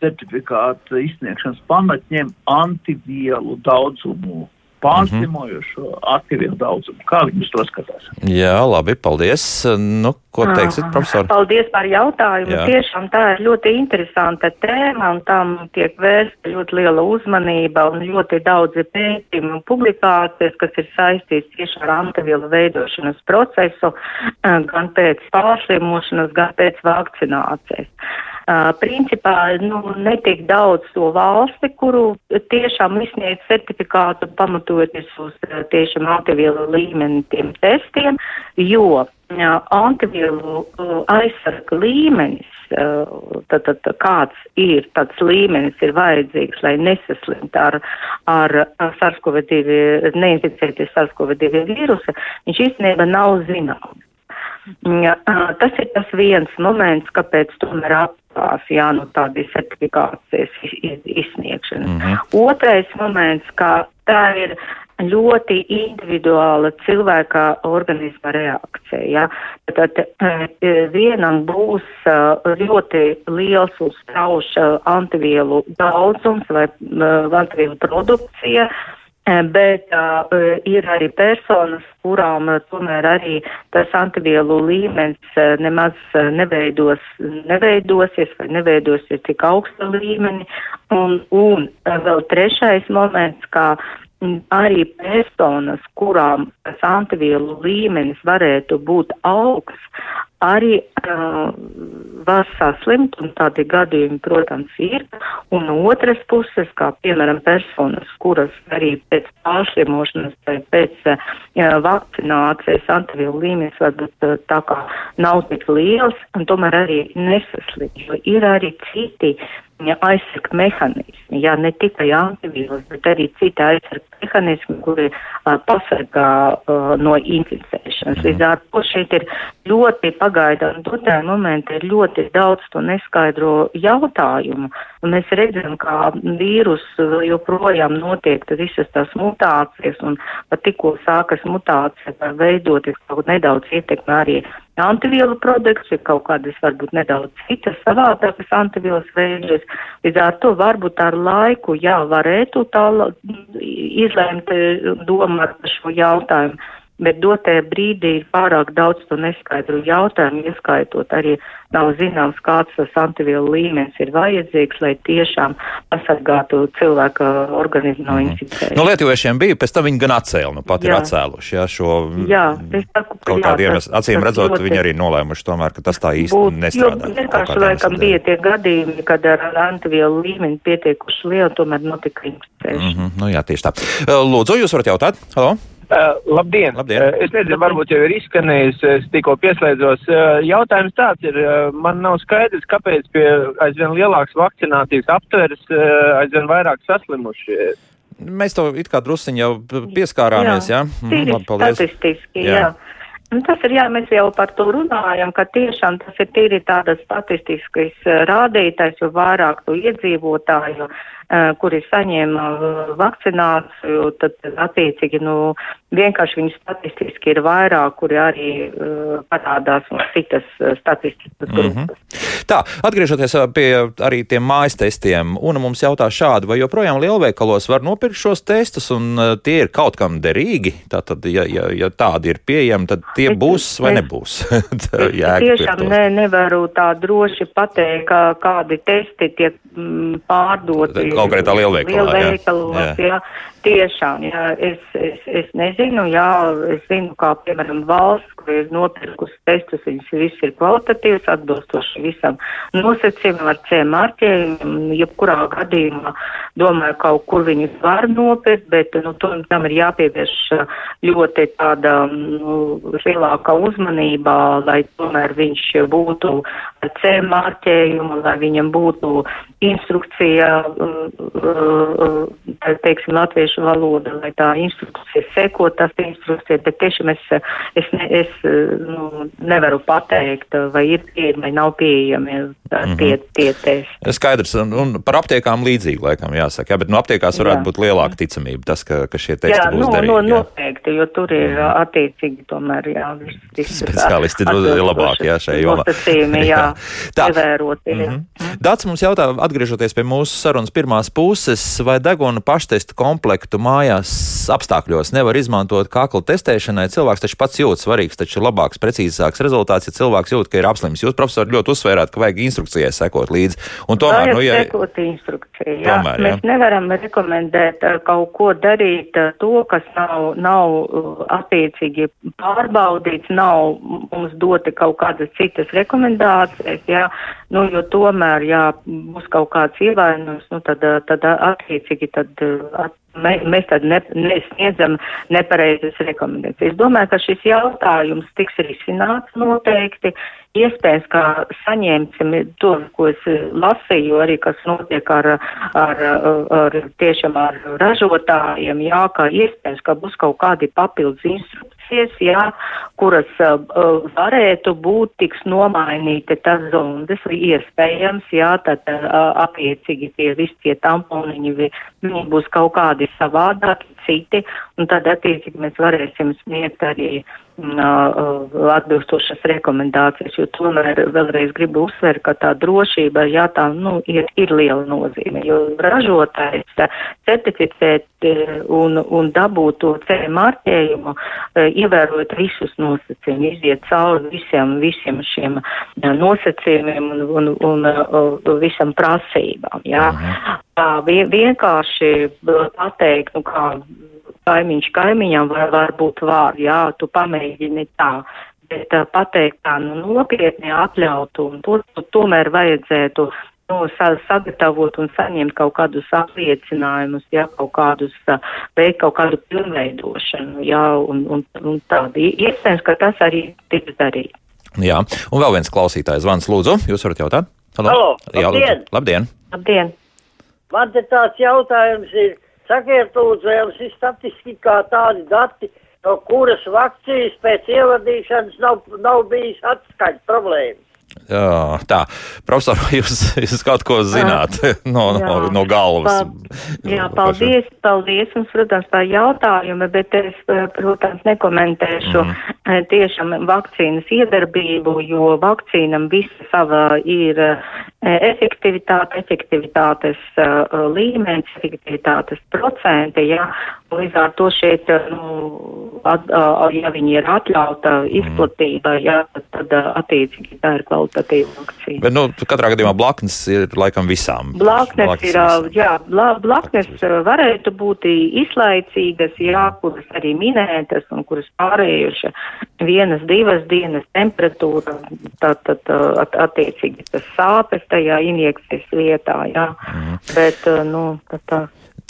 certifikāta izsniegšanas pamatņem antivielu daudzumu pārslimojošo -hmm. aktīvu daudzumu. Kā uz to skatās?
Jā, labi, paldies. Nu, ko teiksit, profesor?
Paldies par jautājumu. Jā. Tiešām tā ir ļoti interesanta tēma un tam tiek vērsta ļoti liela uzmanība un ļoti daudzi pētījumi un publikācijas, kas ir saistīts tieši ar antivielu veidošanas procesu, gan pēc pārslimošanas, gan pēc vakcinācijas. Principā nu, netik daudz to valsti, kuru tiešām izsniedz certifikātu pamatoties uz tiešām antivielu līmeni tiem testiem, jo antivielu aizsarga līmenis, tad, tad, kāds ir tāds līmenis, ir vajadzīgs, lai nesaslimt ar, ar SARS-CoV-2, neinficēties SARS-CoV-2 vīrusu, viņš īstenībā nav zināms. Ja, tas ir tas viens moments, kāpēc tomēr apstās, jā, nu tādi certifikācijas izsniegšanas. Mm -hmm. Otrais moments, kā tā ir ļoti individuāla cilvēka organisma reakcija. Ja? Tad vienam būs ļoti liels uz strauša antivielu daudzums vai antivielu produkcija, bet uh, ir arī personas, kurām uh, tomēr arī tas antivielu līmenis uh, nemaz neveidos, neveidosies vai neveidosies tik augsta līmeni. Un, un vēl trešais moments, kā arī personas, kurām tas antivielu līmenis varētu būt augsts, arī uh, var saslimt, un tādi gadījumi, protams, ir. Un no otras puses, kā piemēram personas, kuras arī pēc pārslimošanas vai pēc uh, vakcinācijas antivielu līmenis varbūt uh, tā kā nav tik liels, un tomēr arī nesaslim, jo ir arī citi aizsarga mehānismi, jā, ne tikai antivīrus, bet arī citi aizsarga mehānismi, kuri uh, pasargā uh, no inficēšanas. Mm. Līdz ar to šeit ir ļoti pagaidām, dotā momentā ir ļoti daudz to neskaidro jautājumu, un mēs redzam, kā vīrus joprojām notiek visas tās mutācijas, un pat tikko sākas mutācija, var veidoties kaut nedaudz ietekmē arī antivielu produkts, ir kaut kādas varbūt nedaudz citas savādākas antivielas veidus. Līdz ar to varbūt ar laiku, jā, varētu tā izlēmt domāt par šo jautājumu bet dotajā brīdī ir pārāk daudz to neskaidru jautājumu, ieskaitot arī nav zināms, kāds tas antivielu līmenis ir vajadzīgs, lai tiešām pasargātu cilvēka organismu no mhm. inficēšanas.
No lietuviešiem bija, pēc tam viņi gan atcēla, nu pat jā. ir atcēluši, jā, šo
jā, saku,
kaut kādiem acīm redzot, ļoti... viņi arī nolēmuši tomēr, ka tas tā īsti būt, nestrādā.
Jo vienkārši laikam bija tie gadījumi, kad ar antivielu līmeni pietiekuši lielu, tomēr notika inficēšana.
Mm -hmm, nu jā, tieši tā. Lūdzu, jūs varat jautāt? Halo?
Uh, labdien!
labdien.
Uh, es nezinu, varbūt jau ir izskanējis, es tikko pieslēdzos. Uh, jautājums tāds ir, uh, man nav skaidrs, kāpēc pie aizvien lielākas vakcinācijas aptveres uh, aizvien vairāk saslimuši.
Mēs to it kā drusciņi jau pieskārāmies, jā? jā?
Mm, labi, paldies. Statistiski, jā. jā. Nu, tas ir, jā, mēs jau par to runājam, ka tiešām tas ir tīri tādas statistiskas rādītājs, jo vairāk tu iedzīvotāju, kuri saņēma vakcināciju, tad attiecīgi, nu, vienkārši viņi statistiski ir vairāk, kuri arī uh, parādās un citas statistikas grupas. Mm -hmm.
Tā, atgriežoties pie arī tiem mājas testiem, un mums jautā šādi, vai joprojām lielveikalos var nopirkt šos testus, un tie ir kaut kam derīgi? Tātad, ja, ja, ja tādi ir pieejami, tad tie es, būs vai es, nebūs?
es tiešām ne, nevaru tā droši pateikt, ka kādi testi tiek mm, pārdoti.
Konkrētā lielveikalā.
Lielveikalos, jā. jā. Tiešām, jā, es, es, es nezinu, jā, es zinu, kā piemēram valsts, kur ir nopirkusi testus, viņas viss ir kvalitatīvs, atbilstoši visam nosacījumam ar C marķējumu, jebkurā gadījumā, domāju, kaut kur viņus var nopirkt, bet, nu, tam ir jāpievērš ļoti tāda, nu, lielāka uzmanība, lai tomēr viņš būtu ar C marķējumu, lai viņam būtu instrukcija, teiksim, latviešu valoda, lai tā instrukcija seko tas instrukcija, bet tiešām es, es, ne, es nu, nevaru pateikt, vai ir pieejami vai nav pieejami mhm. tie, tie testi.
Skaidrs, un, un par aptiekām līdzīgi, laikam, jāsaka, jā, bet no aptiekās varētu jā. būt lielāka ticamība tas, ka, ka šie testi jā, būs
no,
darīgi.
No, jā, noteikti, jo tur ir mhm. attiecīgi tomēr, jā, viss.
Speciālisti ir labāk, jā, šai jomā.
jā, jā, tā. Ievēroti,
mm -hmm. Dāts mums jautā, atgriežoties pie mūsu sarunas pirmās puses, vai deguna paštesta komplekta efektu mājās apstākļos nevar izmantot kakla testēšanai. Cilvēks taču pats jūt svarīgs, taču ir labāks, precīzāks rezultāts, ja cilvēks jūt, ka ir apslims. Jūs, profesor, ļoti uzsvērāt, ka vajag instrukcijai sekot līdzi.
Un tomēr, vajag nu, ja... sekot instrukcijai, jā. Tomēr, jā. Mēs nevaram rekomendēt uh, kaut ko darīt uh, to, kas nav, nav uh, attiecīgi pārbaudīts, nav mums doti kaut kādas citas rekomendācijas, jā. Nu, jo tomēr, ja būs kaut kāds ievainojums, nu, tad, tad attiecīgi tad at, mē, mēs tad ne, nesniedzam nepareizes rekomendācijas. Es domāju, ka šis jautājums tiks risināts noteikti. Iespējams, ka saņemsim to, ko es lasīju, arī kas notiek ar, ar, ar tiešām ar ražotājiem, jā, ka iespējams, ka būs kaut kādi papildus instrukcijas, jā, kuras uh, varētu būt tiks nomainīti tas zondes, iespējams, jā, tad uh, attiecīgi tie visi tie tamponiņi viņi būs kaut kādi savādāki, citi, un tad attiecīgi mēs varēsim sniegt arī atbilstošas rekomendācijas, jo tomēr vēlreiz gribu uzsvērt, ka tā drošība, jā, tā, nu, ir, ir liela nozīme, jo ražotājs certificēt un, un dabūt to ceļu marķējumu, ievērot visus nosacījumus, iziet cauri visiem, visiem šiem nosacījumiem un, un, un, un visam prasībām, jā. Tā vienkārši pateikt, nu kā kaimiņš kaimiņam var, var, jā, tu pamēģini tā, bet uh, pateikt tā, nu, nopietni atļaut, un to, to tomēr vajadzētu nu, sagatavot un saņemt kaut kādus apliecinājumus, jā, kaut kādus, veikt kaut kādu pilnveidošanu, jā, un, un, un tādi. Iespējams, ka tas arī tiks darīt.
Jā, un vēl viens klausītājs zvans, lūdzu, jūs varat jautāt?
Halo, Halo
Jā,
labdien!
Lūdzu. Labdien!
Labdien!
Man te tāds jautājums ir, Sakiet, lūdzu, jums ir statistikā tādi dati, no kuras vakcīnas pēc ievadīšanas nav, nav bijis atskaņas problēmas.
Jā, tā, profesor, jūs, jūs kaut ko zināt no, no, no galvas.
Pa, jā, paldies, paldies jums, protams, par jautājumu, bet es, protams, nekomentēšu mm. tiešām vakcīnas iedarbību, jo vakcīnam visa sava ir efektivitāte, efektivitātes uh, līmenis, efektivitātes procenti, jā, līdz ar to šeit, nu, at, uh, ja viņi ir atļauta izplatība, jā, tad, tad uh, attiecīgi tā ir kvalitatīva vakcīna.
Bet, nu, katrā gadījumā blaknes ir laikam visām.
Blaknes, blaknes ir, visām. jā, bla, blaknes varētu būt izlaicīgas, jā, kuras arī minētas un kuras pārējuši vienas, divas dienas temperatūra, tad, tad at, attiecīgi tas sāpes tajā injekcijas vietā, jā. Mm. Bet, nu, tā, tā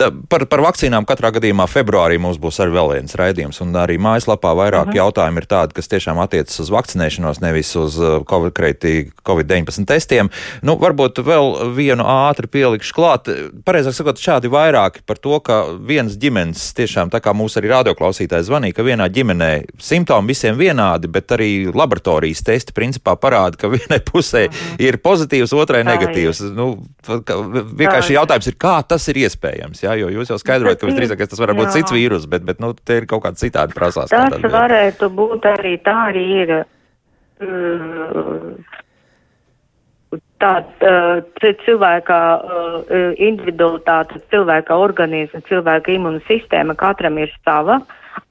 Tā, par, par vakcīnām katrā gadījumā februārī mums būs arī vēl viens raidījums, un arī mājaslapā vairāk mhm. jautājumu ir tādi, kas tiešām attiecas uz vakcinēšanos, nevis uz uh, Covid-19 testiem. Nu, varbūt vēl vienu ātri pielikšu klāt. Pareizāk sakot, šādi vairāki par to, ka vienas ģimenes tiešām tā kā mūsu arī radioklausītājs zvanīja, ka vienā ģimenē simptomi visiem vienādi, bet arī laboratorijas testi principā parāda, ka vienai pusē mhm. ir pozitīvs, otrai negatīvs. Nu, vienkārši jautājums ir, kā tas ir iespējams? Jā, jo jūs jau skaidrojat, ka visdrīzāk tas var būt jā. cits vīrus, bet, bet nu, te ir kaut kāda citāda prasās.
Tas tādā, varētu būt arī tā arī ir. Uh, tāda uh, cilvēka uh, individualitāte, cilvēka organisma, cilvēka imunsistēma katram ir sava.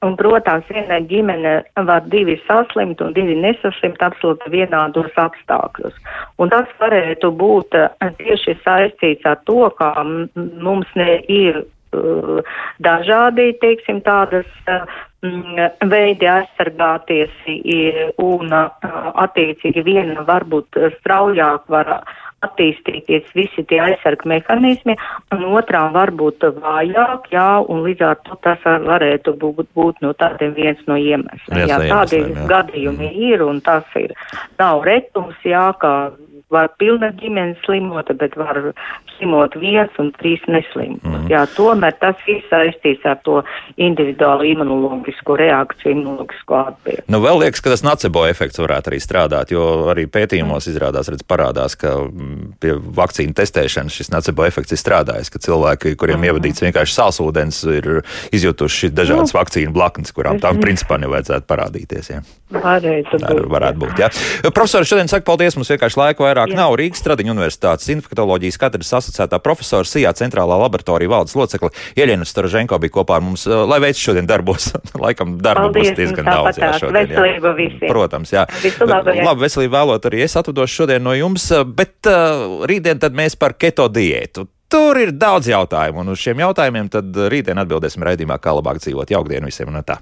Un, protams, viena ģimene var divi saslimt un divi nesaslimt absolūti vienādos apstākļos. Un tas varētu būt tieši saistīts ar to, ka mums ne ir dažādi, teiksim, tādas veidi aizsargāties un attiecīgi viena varbūt straujāk var attīstīties visi tie aizsarga mehānismi, un otrām varbūt vājāk, jā, un līdz ar to tas varētu būt, būt no tādiem viens no iemesliem. Jā, tādi gadījumi ir, un tas ir, nav retums, jā, kā var pilna ģimene slimot, bet var slimot viens un trīs neslimot. Mm. Jā, tomēr tas viss saistīts ar to individuālu imunoloģisko reakciju, imunoloģisko atbildi.
Nu, vēl liekas, ka tas nacebo efekts varētu arī strādāt, jo arī pētījumos izrādās, redz, parādās, ka mm, pie vakcīnu testēšanas šis nacebo efekts ir strādājis, ka cilvēki, kuriem mm. ievadīts vienkārši sālsūdens, ir izjutuši dažādas mm. vakcīnu blaknes, kurām tām principā nevajadzētu parādīties. Ja.
Varētu
Tā būt. varētu būt. Ja. Profesori, šodien saka paldies, mums vienkārši laika vairāk jā. nav. Rīgas Stradiņa Universitātes infektoloģijas katedras asociētā profesora SIA centrālā laboratorija valdes locekle Ieļena Staraženko bija kopā ar mums, lai veids šodien darbos. Laikam darba būs diezgan daudz. Jā,
šodien, jā.
Protams, jā.
Visu labu, jā.
Labu veselību vēlot arī es atvadošu šodien no jums, bet uh, rītdien tad mēs par keto diētu. Tur ir daudz jautājumu, un uz šiem jautājumiem tad rītdien atbildēsim raidījumā, kā labāk dzīvot. Jaukdien visiem un tā!